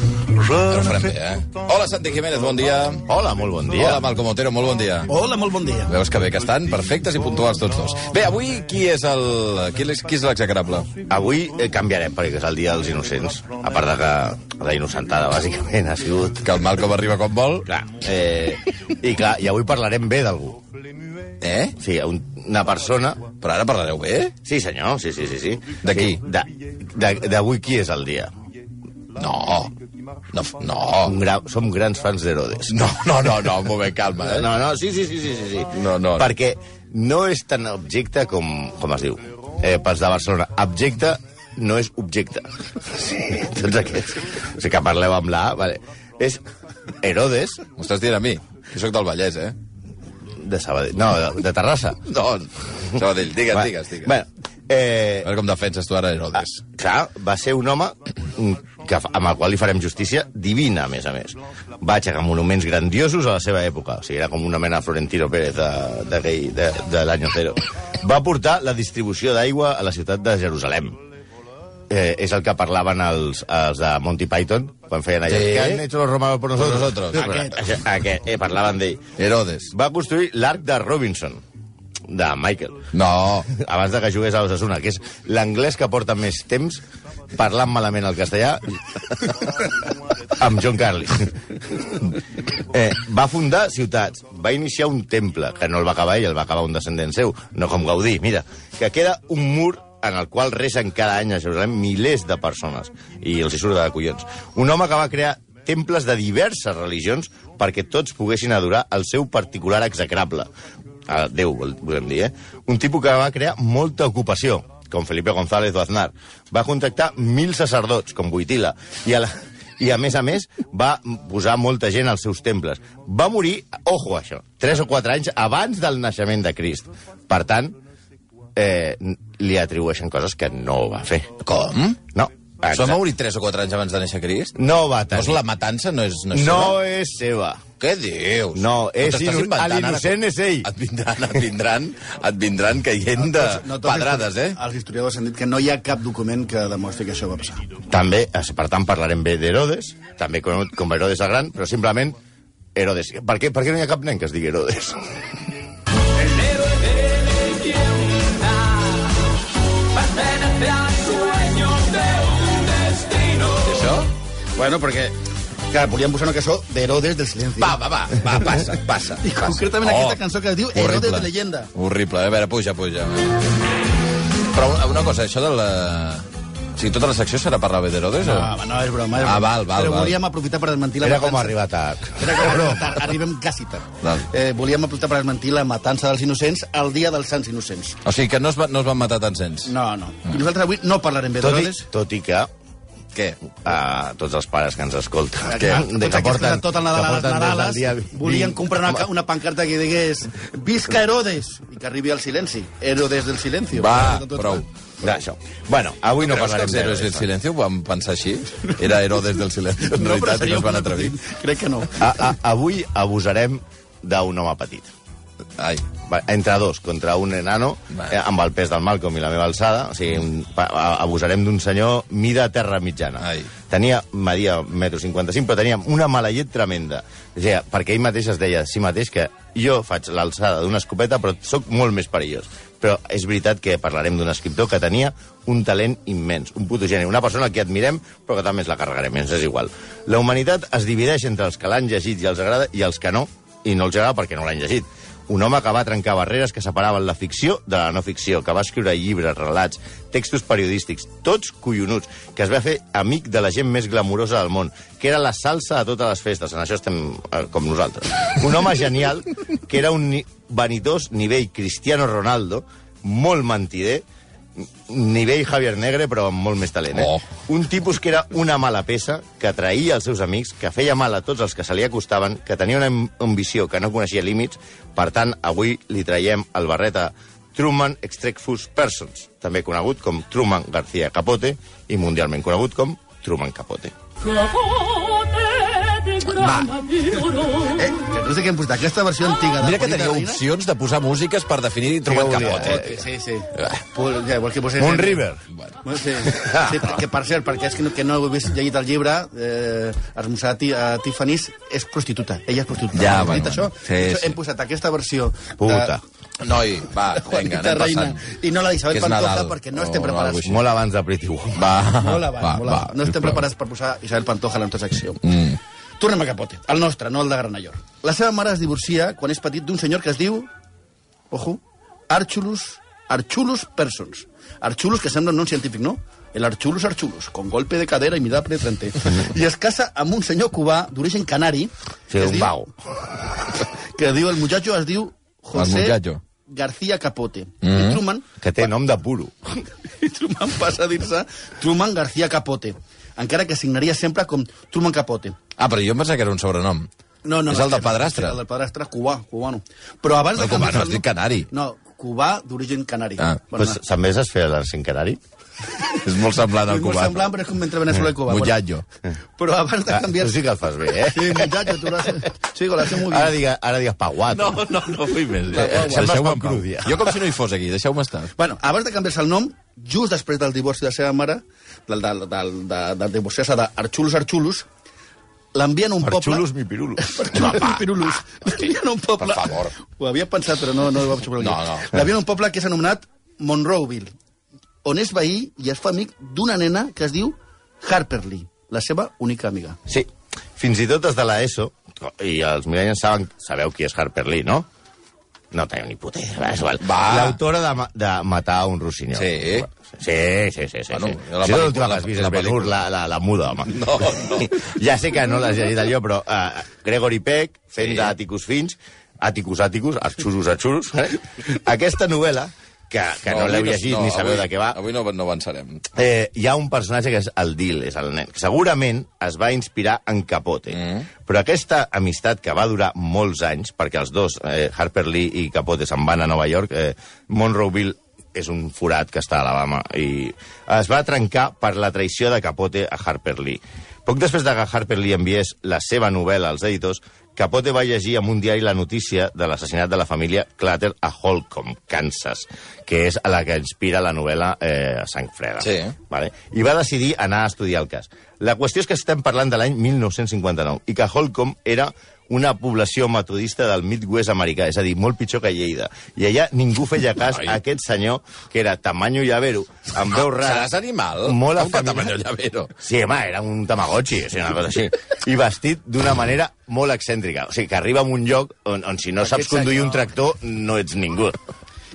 Ne farem bé, eh? Hola, Santi Jiménez, bon dia. Hola, molt bon dia. Hola, Malcom Otero, molt bon dia. Hola, molt bon dia. Veus que bé que estan? Perfectes i puntuals tots dos. Bé, avui qui és el... Qui és, qui és l'execrable? Avui eh, canviarem, perquè és el dia dels innocents. A part de que la innocentada, bàsicament, ha sigut... Que el Malcom arriba com vol? Clar, eh, i clar, i avui parlarem bé d'algú. Eh? Sí, un, una persona... Però ara parlareu bé? Sí, senyor, sí, sí, sí. sí. De qui? Sí, de- de- D'avui qui és el dia? No. No, no. Un gra... Som grans fans d'Herodes. No, no, no, no, un moment, calma, eh? No, no, sí, sí, sí, sí, sí, sí. No, no. Perquè no és tan objecte com, com es diu, eh, pels de Barcelona. Objecte no és objecte. Sí, tots aquests. O sigui que parleu amb la A, vale. És Herodes M'ho estàs dient a mi? Jo sóc del Vallès, eh? de Sabadell. No, de, de Terrassa. No, Sabadell, digues, Va, digues, digues. Bueno, eh, A veure com defenses tu ara Herodes. clar, va ser un home que, amb el qual li farem justícia divina, a més a més. Va aixecar monuments grandiosos a la seva època. O sigui, era com una mena de Florentino Pérez de, de, gay, de, de l'any cero. Va portar la distribució d'aigua a la ciutat de Jerusalem. Eh, és el que parlaven els, els de Monty Python, quan feien allò. Sí. Que han hecho los romanos por nosotros? Por nosotros. Aquest, aquest, aquest eh, parlaven d'ell. Herodes. Va construir l'arc de Robinson, de Michael No. abans de que jugués a l'Osasuna, que és l'anglès que porta més temps parlant malament el castellà amb John Carly. Eh, va fundar ciutats, va iniciar un temple, que no el va acabar ell, el va acabar un descendent seu, no com Gaudí, mira, que queda un mur en el qual resen cada any a Jerusalem milers de persones, i els hi surt de collons. Un home que va crear temples de diverses religions perquè tots poguessin adorar el seu particular execrable. A Déu, vol- volem dir, eh? Un tipus que va crear molta ocupació, com Felipe González o Aznar. Va contractar mil sacerdots, com Boitila, i a, la, i a més a més va posar molta gent als seus temples. Va morir, ojo això, 3 o 4 anys abans del naixement de Crist. Per tant, eh, li atribueixen coses que no va fer. Com? No. Això va morir 3 o 4 anys abans de néixer Crist? No va Doncs tenir. la matança no és, no és No seva? és seva. Què dius? No, és inventant ara l'innocent és ell. Et vindran, et vindran, et vindran caient de tots pedrades, els eh? Els historiadors han dit que no hi ha cap document que demostri que això va passar. També, eh, per tant, parlarem bé d'Herodes, també conegut com Herodes el Gran, però simplement Herodes. Per què, per què no hi ha cap nen que es digui Herodes? Bueno, perquè clar, volíem posar una cançó d'Herodes del silenci. Va, va, va, va, passa, passa. I passa. concretament aquesta cançó que es diu Herodes horrible. de leyenda. Horrible, a veure, puja, puja. Però una, una cosa, això de la... O sigui, tota la secció serà parlar bé d'Herodes? No, o... no, és broma. És Ah, broma. val, val, Però val. volíem aprofitar per desmentir la Era com matança. arribar tard. Era com tard, arribem quasi tard. Val. Eh, volíem aprofitar per desmentir la matança dels innocents el dia dels sants innocents. O sigui, que no es, va, no es van matar tants nens. No, no. I nosaltres avui no parlarem bé Tot i, d'Herodes. tot i que Què? a tots els pares que ens escolten, Que, de tots aquests que tot el Nadal a que les porten Nadales dia volien 20. comprar una, una pancarta que digués Visca Herodes! I que arribi al silenci. Herodes del silencio. Va, prou. Ja, això. Bueno, avui no Creus que parlarem héroes del d'Herodes. silencio ho van pensar així? Era Herodes del silencio, en No, realitat, i no es van atrevir. Crec que no. A, a, avui abusarem d'un home petit. Ai, entre dos, contra un enano, Va. eh, amb el pes del Malcolm i la meva alçada, o sigui, un, pa, a- abusarem d'un senyor mida terra mitjana. Ai. Tenia, media metro 55, però tenia una mala llet tremenda. O sigui, perquè ell mateix es deia a si mateix que jo faig l'alçada d'una escopeta, però sóc molt més perillós. Però és veritat que parlarem d'un escriptor que tenia un talent immens, un puto geni, una persona que admirem, però que també ens la carregarem, ens és igual. La humanitat es divideix entre els que l'han llegit i els agrada i els que no, i no els agrada perquè no l'han llegit. Un home que va trencar barreres que separaven la ficció de la no ficció, que va escriure llibres, relats, textos periodístics, tots collonuts, que es va fer amic de la gent més glamurosa del món, que era la salsa a totes les festes, en això estem eh, com nosaltres. Un home genial, que era un ni nivell Cristiano Ronaldo, molt mentider, nivell Javier Negre, però amb molt més talent. Eh? Oh. Un tipus que era una mala peça, que traïa els seus amics, que feia mal a tots els que se li acostaven, que tenia una am- ambició que no coneixia límits. Per tant, avui li traiem el barret a Truman Extractfus Persons, també conegut com Truman García Capote i mundialment conegut com Truman Capote. Eh, No sé què hem posat. Aquesta versió antiga de Mira que Juanita tenia Reina- opcions de posar músiques per definir Truman què volia, Capote. eh? Sí, sí. Pues, ja, vol que posés... River. Bueno, sí, sí, que per cert, perquè és que no, que no heu vist llegit el llibre, eh, Esmorzar a, a Tiffany's és prostituta. Ella és prostituta. Ja, bueno, dit això? sí, Això sí. Hem posat aquesta versió Puta. Noi, va, de vinga, anem Reina passant. i no la d'Isabel és Pantoja Nadal. perquè no O estem preparats. així. Molt abans de Pretty Woman. Va, Molt abans, va, molt va. No estem preparats per posar Isabel Pantoja a la nostra secció. Mm. Tornem a Capote, el nostre, no el de Granayor. La seva mare es divorcia quan és petit d'un senyor que es diu, ojo, Archulus, Archulus Persons. Archulus, que sembla un nom científic, no? El Archulus Archulus, con golpe de cadera y mirada penetrante. I es casa amb un senyor cubà d'origen canari, Sí, que es un diu, vago. que diu, el muchacho es diu José. García Capote. Mhm. I Truman Que té nom de puro. i Truman passa a dir-se Truman García Capote, encara que signaria sempre com Truman Capote. Ah, però jo em pensava que era un sobrenom. No, no, És no, el del padrastre. sí, El del padrastre cubà, cubano. Però abans de No, cubano, canviar-se el has dit canari. No, cubà d'origen canari. Ah, bueno, Pues, també saps fer l'accent canari? És molt semblant al és molt cubà. semblant, però és com entre Venezuela i Cuba. Muchacho. Bueno, però abans de Ah, tu canviar-se... sí que el fas bé, eh? Sí, muchacho, tu lo haces... Sí, lo haces muy bien. Ara digues, ara digues paguato. No, no, no vull més. Va, va. Deixeu-me en pau. Jo com si no hi fos aquí, deixeu-me estar. Bueno, abans de canviar-se el nom, just després del divorci de la seva mare, del, del, del, de, de divorciar-se d'Arxulus Arxulus, l'envien a un poble... Arxulus mi pirulus. Arxulus mi pirulus. L'envien a un poble... Per favor. Ho havia pensat, però no, no ho vaig aquí. No, no. L'envien a un poble que és anomenat Monroeville, on és veí i es fa amic d'una nena que es diu Harper Lee, la seva única amiga. Sí, fins i tot des de l'ESO, i els millennials saben, sabeu qui és Harper Lee, no? No teniu ni puta idea. És igual. L'autora de, de Matar un rossinyol. Sí. Sí, sí, sí. sí, Bueno, sí. la Si pel·lícula- l'última que has vist la és Ben Hur, pel·lícula. la, la, la muda, home. No, no. ja sé que no l'has llegit allò, però uh, Gregory Peck, fent Sí. sí. d'Atticus Finch, Atticus Atticus, Arxurus Arxurus, eh? aquesta novel·la, que, que no, l'heu avui llegit ni sabeu avui- de què va, Avui no, no avançarem. eh, hi ha un personatge que és el Dil, és el nen, que segurament es va inspirar en Capote. Mm. Però aquesta amistat que va durar molts anys, perquè els dos, eh, Harper Lee i Capote, se'n van a Nova York, eh, Monroeville és un forat que està a Alabama, i es va trencar per la traïció de Capote a Harper Lee. Poc després de que Harper Lee enviés la seva novel·la als editors, Capote va llegir en un diari la notícia de l'assassinat de la família Clatter a Holcomb, Kansas, que és a la que inspira la novel·la eh, Sang Freda. Sí. Vale? I va decidir anar a estudiar el cas. La qüestió és que estem parlant de l'any 1959 i que Holcomb era una població metodista del Midwest americà, és a dir, molt pitjor que Lleida. I allà ningú feia cas Ai. a aquest senyor, que era tamaño llavero, amb veu rara. Seràs animal? Molt Com que tamaño llavero? Sí, home, era un tamagotxi, o sigui, una cosa així. I vestit d'una manera molt excèntrica. O sigui, que arriba a un lloc on, on si no saps Aquest conduir senyor- un tractor, no ets ningú.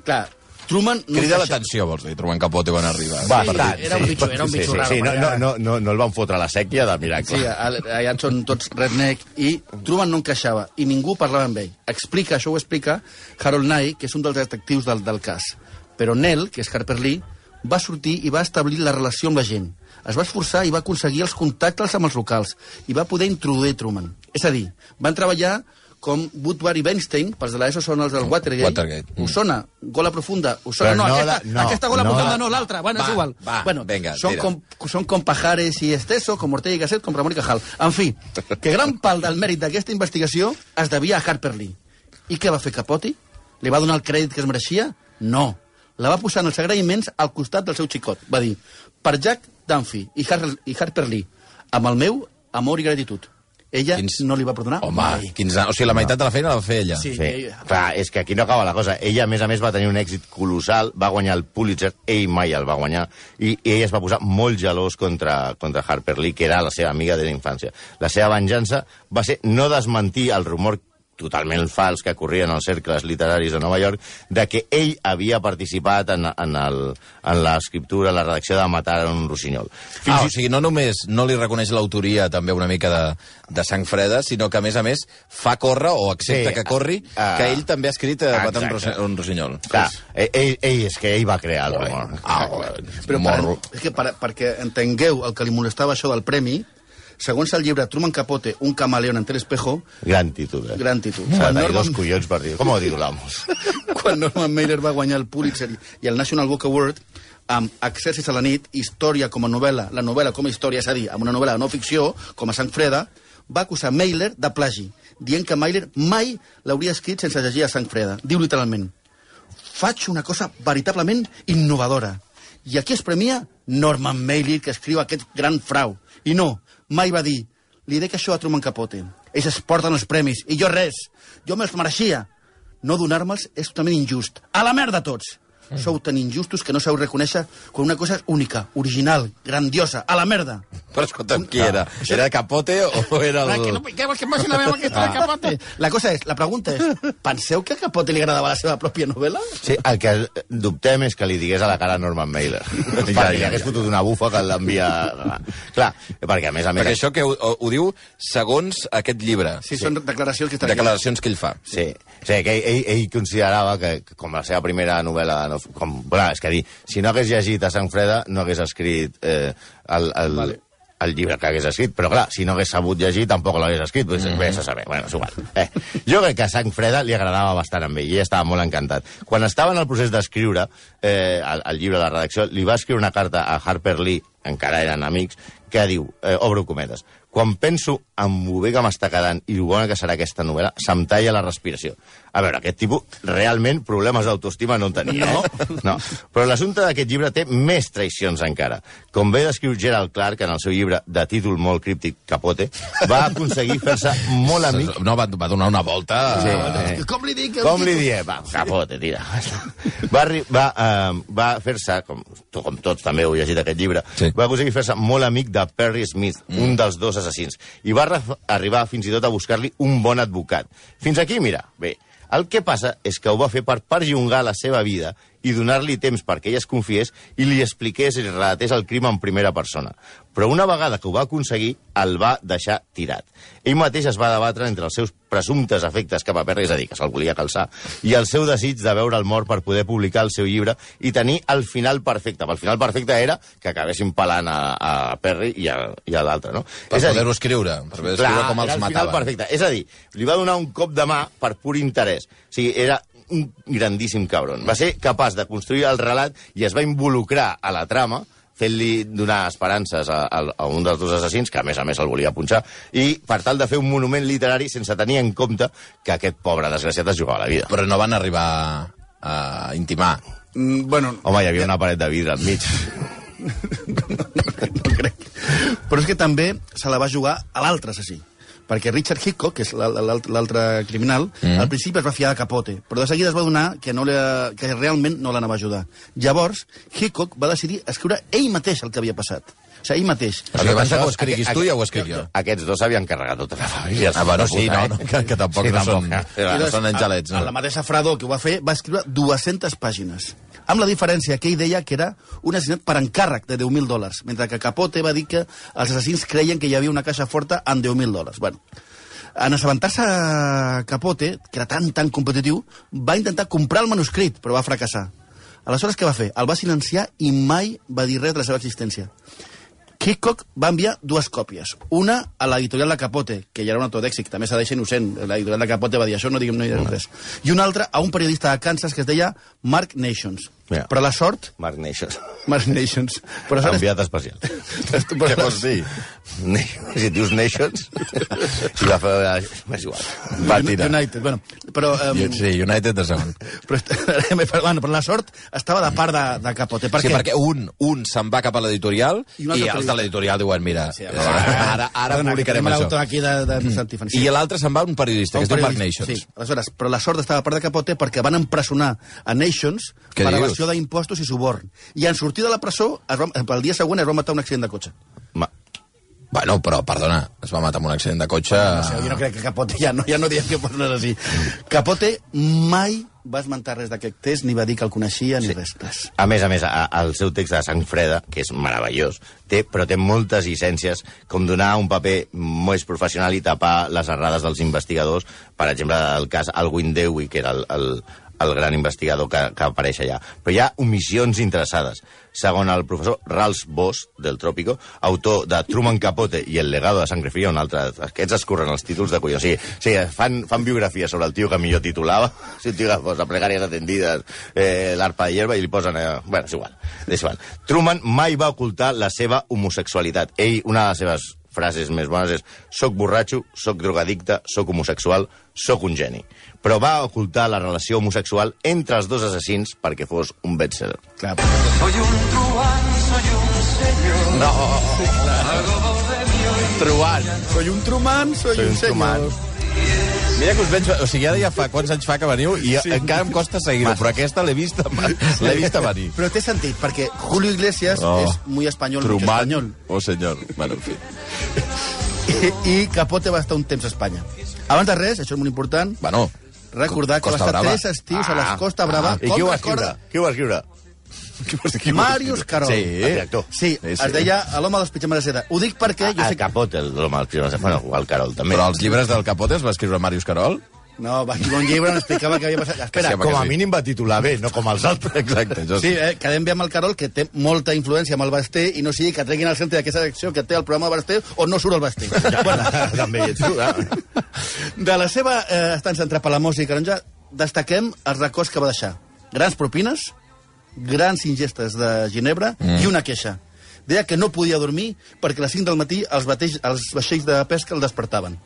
Clar, Truman... No Crida l'atenció, vols dir, trobant Capote quan arriba. Bastant, era un bitxo- era un sí, bitxo sí, raro, Sí, no, no, era- no, no, no el van fotre a la sèquia de miracle. Sí, al- allà són tots redneck i Truman no encaixava i ningú parlava amb ell. Explica, això ho explica Harold Nye, que és un dels detectius del, del cas. Però Nell, que és Harper Lee, va sortir i va establir la relació amb la gent. Es va esforçar i va aconseguir els contactes amb els locals i va poder introduir Truman. És a dir, van treballar com Woodward i Weinstein, pels de l'ESO són els del Watergate. Watergate, mm. Us sona? Gola profunda? Us sona? Però No, no aquesta, no, aquesta gola no profunda no, l'altra. Bueno, Va, és igual. va, bueno, vinga, són tira. com són com Pajares i Esteso, com Ortega i Gasset, com Ramon i Cajal. En fi, que gran pal del mèrit d'aquesta investigació es devia a Harper Lee. I què va fer Capote? Li va donar el crèdit que es mereixia? No. La va posar en els agraïments al costat del seu xicot. Va dir, per Jack Dunphy i, Har i Harper Lee, amb el meu amor i gratitud. Ella Quins- no li va perdonar Home, mai. 15 anys. O sigui, la meitat de la feina la va fer ella. Sí. Sí. ella- Clar, és que aquí no acaba la cosa. Ella, a més a més, va tenir un èxit colossal, va guanyar el Pulitzer, ell mai el va guanyar, i, i ell es va posar molt gelós contra, contra Harper Lee, que era la seva amiga de la infància. La seva venjança va ser no desmentir el rumor totalment fals que corrien als cercles literaris de Nova York, de que ell havia participat en, en, el, en l'escriptura, en la redacció de Matar un rossinyol. Ah, o sigui, no només no li reconeix l'autoria també una mica de, de sang freda, sinó que, a més a més, fa córrer, o accepta Sí, que corri, ah, que ell també ha escrit a Matar un, rossinyol. Clar, ell, ell, ell, és que ell va crear el rumor. Ah, Però per, és que per, perquè entengueu el que li molestava això del premi, segons el llibre Truman Capote, un camaleón ante el espejo, Gran títol, eh? gran títol. Quan tenir dos Norman, collons per dir. Com ho titulamos? quan Norman Mailer va guanyar el Pulitzer i el National Book Award, amb Exèrcits a la nit, història com a novel·la, la novel·la com a història, és a dir, amb una novel·la de no ficció, com a Sang Freda, va acusar Mailer de plagi, dient que Mailer mai l'hauria escrit sense llegir a sang freda. Diu literalment, faig una cosa veritablement innovadora. I aquí es premia Norman Mailer, que escriu aquest gran frau. I no, mai va dir, li dec això a Truman Capote. Ells es porten els premis, i jo res. Jo me'ls mereixia. No donar-me'ls és totalment injust. A la merda tots! Mm. Sou tan injustos que no sabeu reconèixer quan una cosa és única, original, grandiosa. A la merda! Però escolta'm, qui era? Era Capote o era La que el... no, què vols que que està de Capote? La cosa és, la pregunta és, penseu que a Capote li agradava la seva pròpia novel·la? Sí, el que dubtem és que li digués a la cara a Norman Mailer. perquè li hagués fotut una bufa que l'envia... Clar, perquè a més a més... Perquè això que ho, ho diu segons aquest llibre. Sí, són declaracions que. Declaracions que ell fa. Sí, sí que ell, ell, ell considerava que, que com la seva primera novel·la... Com, clar, és que dir, si no hagués llegit a Sang Freda, no hagués escrit eh, el, el, Vale. el llibre que hagués escrit, però clar, si no hagués sabut llegir, tampoc l'hagués escrit, pues, mm. vés a saber, bueno, és igual. Eh, jo crec que a Sang Freda li agradava bastant amb ell, i estava molt encantat. Quan estava en el procés d'escriure eh, el, el llibre de la redacció, li va escriure una carta a Harper Lee, encara eren amics, que diu, eh, obro cometes, quan penso en lo bé que m'està quedant i lo bona que serà aquesta novel·la, se'm talla la respiració. A veure, aquest tipus realment problemes d'autoestima no en tenia, no? no. Però l'assumpte d'aquest llibre té més traïcions encara. Com bé descriu Gerald Clark en el seu llibre de títol molt críptic, Capote, va aconseguir fer-se molt amic... No, va, va donar una volta... Sí, eh. Com li dic? Com li diem? Va, capote, tira. Va, va, eh, va fer-se, com, com tots també heu llegit aquest llibre, Sí. va aconseguir fer-se molt amic de Perry Smith, mm. un dels dos assassins, i va arribar fins i tot a buscar-li un bon advocat. Fins aquí, mira, bé, el que passa és que ho va fer per perllongar la seva vida i donar-li temps perquè ell es confiés i li expliqués i li relatés el crim en primera persona. Però una vegada que ho va aconseguir, el va deixar tirat. Ell mateix es va debatre entre els seus presumptes efectes cap a Perry, és a dir, que se'l volia calçar, i el seu desig de veure el mort per poder publicar el seu llibre i tenir el final perfecte. El final perfecte era que acabessin pelant a, a Perry i a, i a l'altre, no? Per poder-ho escriure, per poder escriure com era els el final mataven. perfecte. És a dir, li va donar un cop de mà per pur interès. O sigui, era un grandíssim cabron. Va ser capaç de construir el relat i es va involucrar a la trama fent-li donar esperances a, a, a un dels dos assassins, que a més a més el volia punxar, i per tal de fer un monument literari sense tenir en compte que aquest pobre desgraciat es jugava la vida. Però no van arribar a intimar. Mm, bueno, Home, hi havia una paret de vidre enmig. no crec. Però és que també se la va jugar a l'altre assassí. Perquè Richard Hitchcock, que és l'al- l'al- l'altre criminal, mm. al principi es va fiar de Capote, però de seguida es va donar que, no que realment no l'anava a ajudar. Llavors, Hitchcock va decidir escriure ell mateix el que havia passat. O sigui, ell mateix. O sigui, abans que ho escriguis tu ja ho escric jo. Aquests dos s'havien carregat tota la família. Ah, bueno, sí, no, no, que, que tampoc Sí, no tampoc, són, eh? no són angelets. a- a La No? mateixa Fradó que ho va fer va escriure 200 pàgines. Amb la diferència que ell deia que era un assassinat per encàrrec de 10.000 dòlars, mentre que Capote va dir que els assassins creien que hi havia una caixa forta amb 10.000 dòlars. Bueno, en assabentar-se Capote, que era tan, tan competitiu, va intentar comprar el manuscrit, però va fracassar. Aleshores, què va fer? El va silenciar i mai va dir res de la seva existència. Hitchcock va enviar dues còpies. Una a l'editorial de Capote, que ja era un autor d'èxit, també s'ha deixat innocent. L'editorial de Capote va dir això, no diguem no hi direm res. I una altra a un periodista de Kansas que es deia Mark Nations. Mira. Però la sort... Mark Nations. Mark Nations. Però sort Enviat especial. Què vols dir? Si et dius Nations, i va fer... És igual. Va, tira. United, bueno. Però, um, Sí, United de segon. però, bueno, però la sort estava de part de, de Capote. Per sí, què? perquè un, un se'n va cap a l'editorial I i, un els de l'editorial diuen, mira, Sí, eh, ara, ara, ara Perdona, publicarem això. aquí de, de mm. I l'altre se'n va un periodista, que es diu Mark Nations. Sí, aleshores, però la sort estava a part de Capote perquè van empresonar a Nations Què per dius? Evasió d'impostos i suborn. I en sortir de la presó, es va, el dia següent es va matar un accident de cotxe. Ma, Bueno, però, perdona, es va matar amb un accident de cotxe... No sé, jo no crec que Capote, ja no, ja no diem que anar així. Capote mai va esmentar res d'aquest test, ni va dir que el coneixia, ni sí. res, res. A més a més, a, el seu text de Sang Freda, que és meravellós, té, però té moltes llicències, com donar un paper més professional i tapar les errades dels investigadors, per exemple, el cas Alwyn Dewey, que era el, el, el gran investigador que, que apareix allà. Però hi ha omissions interessades. Segons el professor Ralph Bosch, del Trópico, autor de Truman Capote i El legado de Sangre Fría, un altre... Aquests escurren els títols de collons. O sigui, sigui fan, fan biografies sobre el tio que millor titulava, si un tio que posa plegàries atendides, eh, l'arpa de hierba, i li posen... Eh, bueno, és igual, és igual. Truman mai va ocultar la seva homosexualitat. Ell, una de les seves frases més bones és soc borratxo, soc drogadicte, soc homosexual, soc un geni. Però va ocultar la relació homosexual entre els dos assassins perquè fos un best-seller. Clar, No. Truant. soy un truman, soy, Soy un un senyor. truman. Mira que us veig... O sigui, ara ja fa... Quants anys fa que veniu i sí. encara em costa seguir-ho, però aquesta l'he vista, l'he vista venir. Però té sentit, perquè Julio Iglesias Oh. és muy español, mucho Truman. español. Oh, senyor. Bueno, en fi. I, I Capote va estar un temps a Espanya. Abans de res, això és molt important, Bueno, recordar que va estar Brava. tres estius a les Costa Brava. I qui ho va escriure? Qui ho va escriure? Màrius Carol. Sí. El director. Sí, Sí, es sí. deia l'home dels pitjames de seda. Ho dic perquè jo el sé. Capote, l'home del Crimen Bueno, el Carol, també. Però els llibres del Capote els va escriure Màrius Carol? No, va escriure un llibre on explicava què havia passat. Espera, sí, Com a sí. mínim va titular bé, no com els altres. Exacte, això Sí, eh, quedem bé amb el Carol, que té molta influència amb el Basté, i no sigui que treguin al centre d'aquesta secció que té el programa Basté on no surt el Basté. bueno, també hi ets tu, eh? de la seva eh, estança entre Palamós i Canonja, destaquem els records que va deixar. Grans propines, grans ingestes de ginebra mm. i una queixa. Deia que no podia dormir perquè a les 5 del matí els, bateix, els vaixells de pesca el despertaven.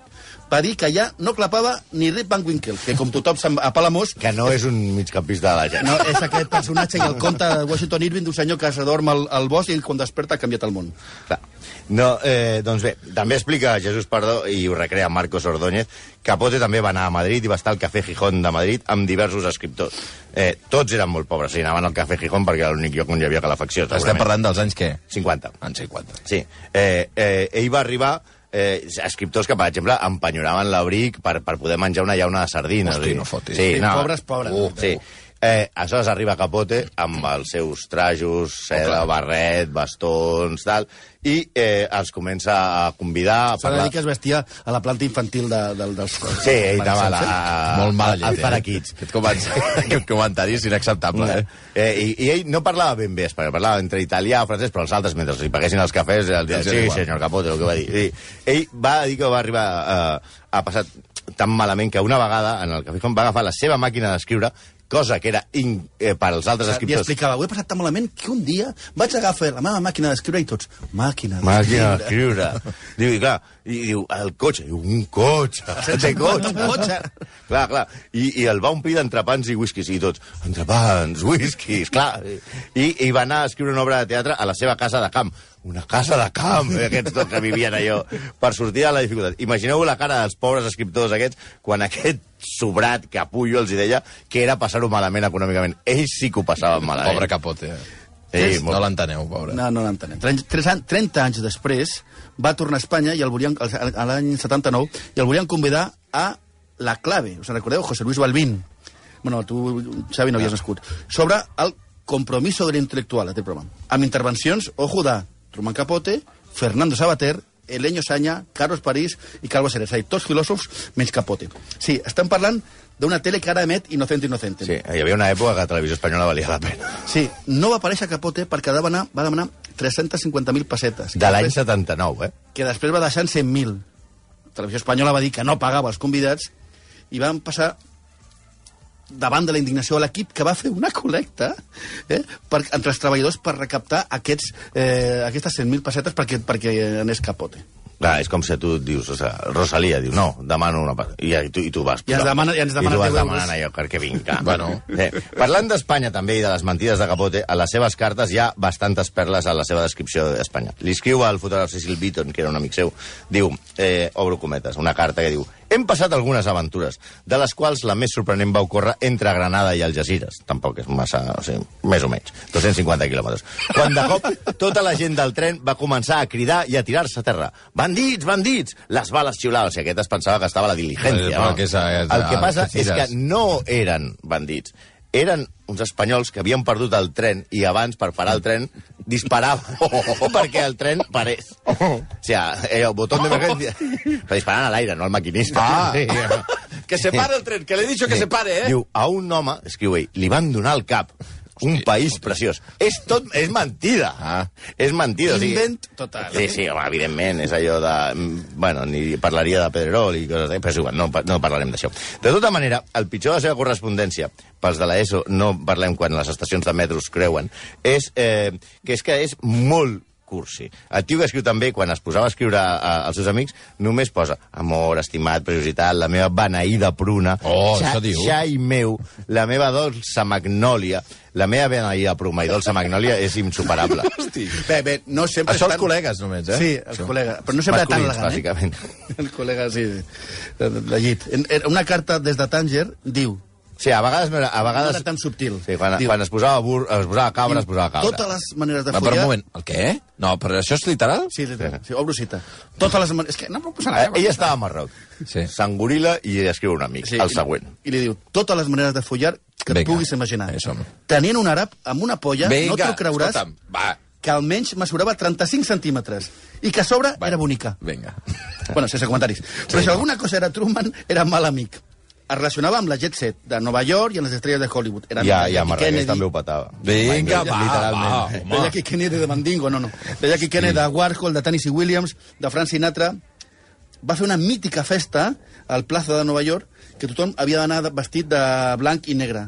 Va dir que allà no clapava ni Rip Van Winkle, que com tothom a Palamós Que no és un migcampista de la gent. no, és aquest personatge i el conte de Washington Irving d'un senyor que s'adorm al, al bosc i quan desperta ha canviat el món. Clar. No, eh, doncs bé, també explica Jesús Pardó i ho recrea Marcos Ordóñez. Capote també va anar a Madrid i va estar al Café Gijón de Madrid amb diversos escriptors. Eh, tots eren molt pobres, i anaven al Café Gijón perquè era l'únic lloc on hi havia calefacció. Estem parlant dels anys què? 50. Anys 50. Sí. Eh, eh, ell va arribar eh, escriptors que, per exemple, empenyoraven l'abric per, per poder menjar una llauna de sardines. Hosti, no fotis. Sí, Sí, no. pobres, pobres. Uh, sí. Eh, aleshores arriba Capote amb els seus trajos, seda, barret, bastons, tal, i eh, els comença a convidar a S'ha de parlar... dir que es vestia a la planta infantil de, de, dels... Sí, ell anava a la, Molt mal al llet, Paraquits. Aquest comentari, aquest comentari és inacceptable, eh? Eh, i, I ell no parlava ben bé espanyol, parlava entre italià o francès, però els altres, mentre li paguessin els cafès, el dia, sí, igual. senyor Capote, el que va dir. I, ell va dir que va arribar a, a passar tan malament que una vegada en el Café Font va agafar la seva màquina d'escriure cosa que era in, eh, per als altres I escriptors. explicava, ho he passat tan malament que un dia vaig agafar la meva màquina d'escriure i tots, màquina Màquina d'escriure. d'escriure. diu, i clar, i diu, el cotxe. Diu, un cotxe. Té cotxe. Un cotxe. clar, clar. I, I el va omplir d'entrepans i whiskies, i tots, entrepans, whiskies, clar. I, I va anar a escriure una obra de teatre a la seva casa de camp. Una casa de camp, eh, aquests tots que vivien allò, per sortir de la dificultat. Imagineu la cara dels pobres escriptors aquests quan aquest sobrat capullo els hi deia que era passar-ho malament econòmicament. Ells sí que ho passaven malament. Pobre Capote. Sí, no l'enteneu, pobre. No, no l'entenem. 30, 30 anys després va tornar a Espanya i el volien, a l'any 79 i el volien convidar a La Clave. Us en recordeu? José Luis Balbín. Bueno, tu, Xavi, no havies nascut. Sobre el compromiso de l'intel·lectual, aquest programa. Amb intervencions, ojo, de Truman Capote, Fernando Sabater, Eleño Saña, Carlos París i Calvo Ceres. És tots filòsofs menys Capote. Sí, estem parlant d'una tele que ara emet Inocente Inocente. Sí, hi havia una època que la televisió espanyola valia la pena. Sí, no va aparèixer Capote perquè va demanar, va demanar 350.000 pessetes. De l'any Després- 79, eh? que després va deixar en 100.000. La televisió espanyola va dir que no pagava els convidats i van passar davant de la indignació a l'equip que va fer una col·lecta eh, per, entre els treballadors per recaptar aquests, eh, aquestes 100.000 pessetes perquè, perquè anés capote. Clar, és com si tu dius, o sigui, Rosalia diu, no, demano una... I, i, tu, i tu vas... I ens demana- i ens demana I tu vas 10 euros. demanant allò perquè vinga. Bueno. Eh, parlant d'Espanya també i de les mentides de Capote, a les seves cartes hi ha bastantes perles a la seva descripció d'Espanya. Li escriu al fotògraf Cecil Beaton, que era un amic seu, diu, eh, obro cometes, una carta que diu hem passat algunes aventures, de les quals la més sorprenent va ocórrer entre Granada i Algeciras. Tampoc és massa, o sigui, més o menys, 250 quilòmetres. Quan de cop tota la gent del tren va començar a cridar i a tirar-se a terra. Bandits, bandits! Les bales xiulaven. O sigui, aquest es pensava que estava a la diligència. Eh, no? que és és a- El que passa és que no eren bandits. Eren uns espanyols que havien perdut el tren i abans, per parar el tren, disparaven perquè el tren parés. O sigui, eh, el botó d'emergència... Però disparaven a l'aire, no al maquinista. Ah. Sí. Que se pare el tren, que l'he dit que se pare, eh? Diu, a un home, escriu ell, li van donar el cap. Un país preciós. És tot... És mentida. Ah. És mentida. o sigui- Invent total. Sí, sí, home, evidentment, és allò de... mm, Bueno, ni parlaria de Pedrerol i coses però és igual, no, no parlarem d'això. De tota manera, el pitjor de la seva correspondència, pels de l'ESO, no parlem quan les estacions de metros creuen, és eh, que és que és molt cursi. El tio que escriu també, quan es posava a escriure a, als seus amics, només posa amor, estimat, preciositat, la meva beneïda pruna, Oh, això diu. xai meu, la meva dolça magnòlia, la meva beneïda pruna i dolça magnòlia és insuperable. Bé, bé, no sempre... Això els estan- col·legues, només, eh? Sí, els col·legues. Però no sempre tan Masculins, elegant, bàsicament. eh? El col·lega, sí, de, de llit. En, en una carta des de Tànger diu... Sí, a vegades... A No vegades era tan subtil. sí, quan, Diu, quan es posava bur, es posava cabra, es posava cabra. Totes les maneres de follar... per un moment, el què? No, però això és literal? Sí, literal. Sí, obro cita. Totes les maneres... És que no puc posar Eh, ella estava a Marroc. Sí. S'engorila i escriu un amic, sí, el següent. I li diu, totes les maneres de follar que et Vinga. puguis imaginar. Això. Tenien un àrab amb una polla, no t'ho creuràs, escolta'm, va, que almenys mesurava 35 centímetres i que a sobre va. era bonica. Vinga. Bueno, sense comentaris. Però si alguna cosa era Truman, era mal amic. Es relacionava amb la jet set de Nova York i amb les estrelles de Hollywood. Era Ja, ja, Marrakeix també ho petava. Vinga, va, Literalment. va, De. Jackie Kennedy de Mandingo, no, no. De Jackie Kennedy, de Warhol, de Tennessee Williams, de Frank Sinatra. Va fer una mítica festa al plaça de Nova York que tothom havia d'anar vestit de blanc i negre.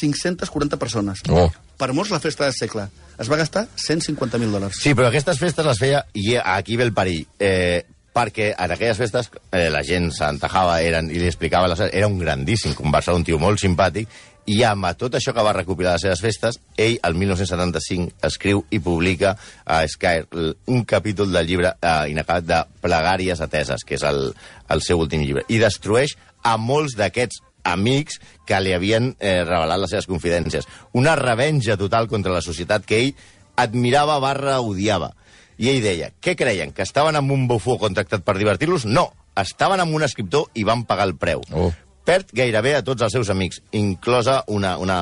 540 persones. Oh. Per molts la festa del segle. Es va gastar 150.000 dòlars. Sí, però aquestes festes les feia, i aquí ve el perill, eh, perquè en aquelles festes eh, la gent s'entajava eren, i li explicava, les, era un grandíssim conversar, un tio molt simpàtic, i amb tot això que va recopilar les seves festes, ell, el 1975, escriu i publica a Sky un capítol del llibre eh, inacabat de Plegàries ateses, que és el, el seu últim llibre, i destrueix a molts d'aquests amics que li havien eh, revelat les seves confidències. Una revenja total contra la societat que ell admirava barra odiava. I ell deia, què creien, que estaven amb un bufó contractat per divertir-los? No, estaven amb un escriptor i van pagar el preu. Oh. Perd gairebé a tots els seus amics, inclosa una, una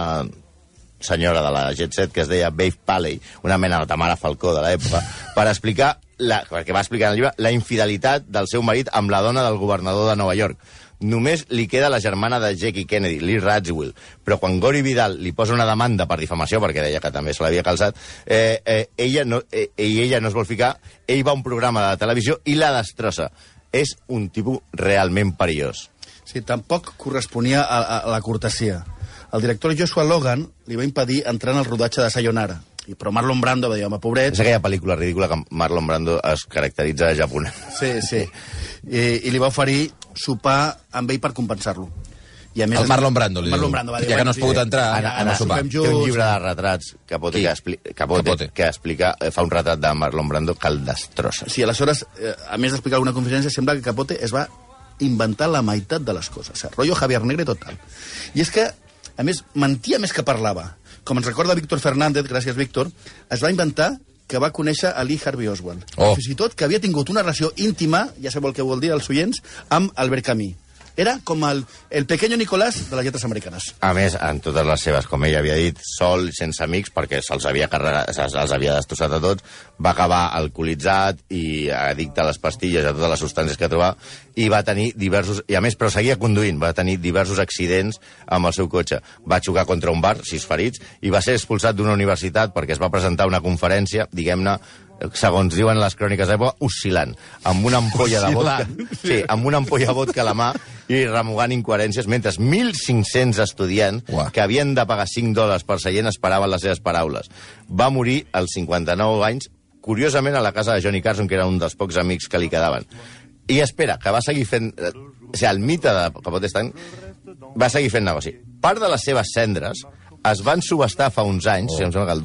senyora de la Jet Set que es deia Babe Paley, una mena de Tamara Falcó de l'època, per explicar, la, perquè va explicar en el llibre, la infidelitat del seu marit amb la dona del governador de Nova York. Només li queda la germana de Jackie Kennedy, Lee Radziwill, però quan Gori Vidal li posa una demanda per difamació, perquè deia que també se l'havia calçat, eh, eh, ella no, eh, i ella no es vol ficar, ell va a un programa de televisió i la destrossa. És un tipus realment perillós. Sí, tampoc corresponia a, a, a la cortesia. El director Joshua Logan li va impedir entrar en el rodatge de Sayonara. I, però Marlon Brando va dir, home, pobret... És aquella pel·lícula ridícula que Marlon Brando es caracteritza de japonès. Sí, sí. I, I li va oferir sopar amb ell per compensar-lo. I a El Marlon Brando, li Marlon. Brando va dir... Ja que no has pogut entrar, ara, anem a ara sopar. Té un llibre de retrats, Capote, Qui? que, expli Capote, Capote. que explica, eh, fa un retrat de Marlon Brando que el destrossa. Sí, aleshores, eh, a més d'explicar alguna conferència, sembla que Capote es va inventar la meitat de les coses. O sigui, rotllo Javier Negre total. I és que, a més, mentia més que parlava. Com ens recorda Víctor Fernández, gràcies Víctor, es va inventar que va conèixer a Lee Harvey Oswald. Oh. Fins i tot que havia tingut una relació íntima, ja sabeu el que vol dir els oients, amb Albert Camus. Era com el, el pequeño Nicolás de les lletres americanes. A més, en totes les seves, com ell havia dit, sol, sense amics, perquè se'ls havia, se'ls els havia destrossat a tots, va acabar alcoholitzat i addicte a les pastilles, a totes les substàncies que trobava, i va tenir diversos... I a més, però seguia conduint, va tenir diversos accidents amb el seu cotxe. Va xocar contra un bar, sis ferits, i va ser expulsat d'una universitat perquè es va presentar una conferència, diguem-ne, segons diuen les cròniques d'època, oscil·lant, amb una ampolla de vodka, sí, amb una ampolla de vodka a la mà i remugant incoherències, mentre 1.500 estudiants Uah. que havien de pagar 5 dòlars per seient esperaven les seves paraules. Va morir als 59 anys, curiosament a la casa de Johnny Carson, que era un dels pocs amics que li quedaven. I espera, que va seguir fent... eh, O sigui, el mite de Capote Stank va seguir fent negoci. Part de les seves cendres es van subestar fa uns anys, oh. em sembla que el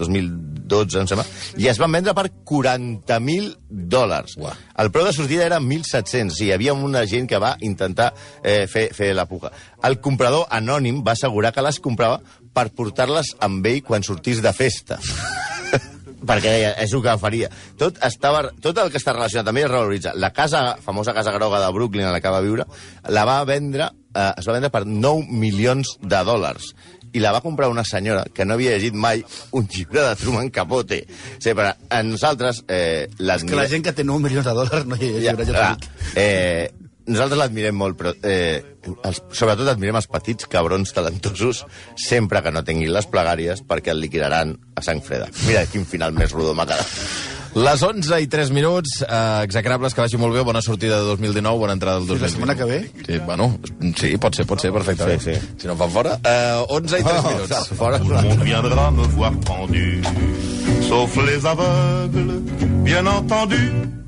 2012, em sembla, i es van vendre per 40.000 dòlars. Uah. El preu de sortida era 1.700, i hi havia una gent que va intentar eh, fer, fer la puja. El comprador anònim va assegurar que les comprava per portar-les amb ell quan sortís de festa. perquè deia, és el que faria. Tot, estava, tot el que està relacionat també es revaloritza. La casa, famosa casa groga de Brooklyn en la que va viure, la va vendre, eh, es va vendre per 9 milions de dòlars i la va comprar una senyora que no havia llegit mai un llibre de Truman Capote. O sigui, per a nosaltres... Eh, És que la gent que té 9 milions de dòlars no ja, ja, ja clar, eh, nosaltres l'admirem molt, però eh, els, sobretot admirem els petits cabrons talentosos sempre que no tinguin les plegàries perquè el liquidaran a sang freda. Mira quin final més rodó m'ha quedat. Les 11 i 3 minuts, eh, execrables, que vagi molt bé, bona sortida de 2019, bona entrada del Sí, la 2020. setmana que ve? Sí, bueno, sí, pot ser, pot ser, perfectament. Sí, sí. Si no em fan fora. Eh, 11 i 3 minuts. Fora, Tout le monde viendra me voir pendu sauf les aveugles, bien entendu.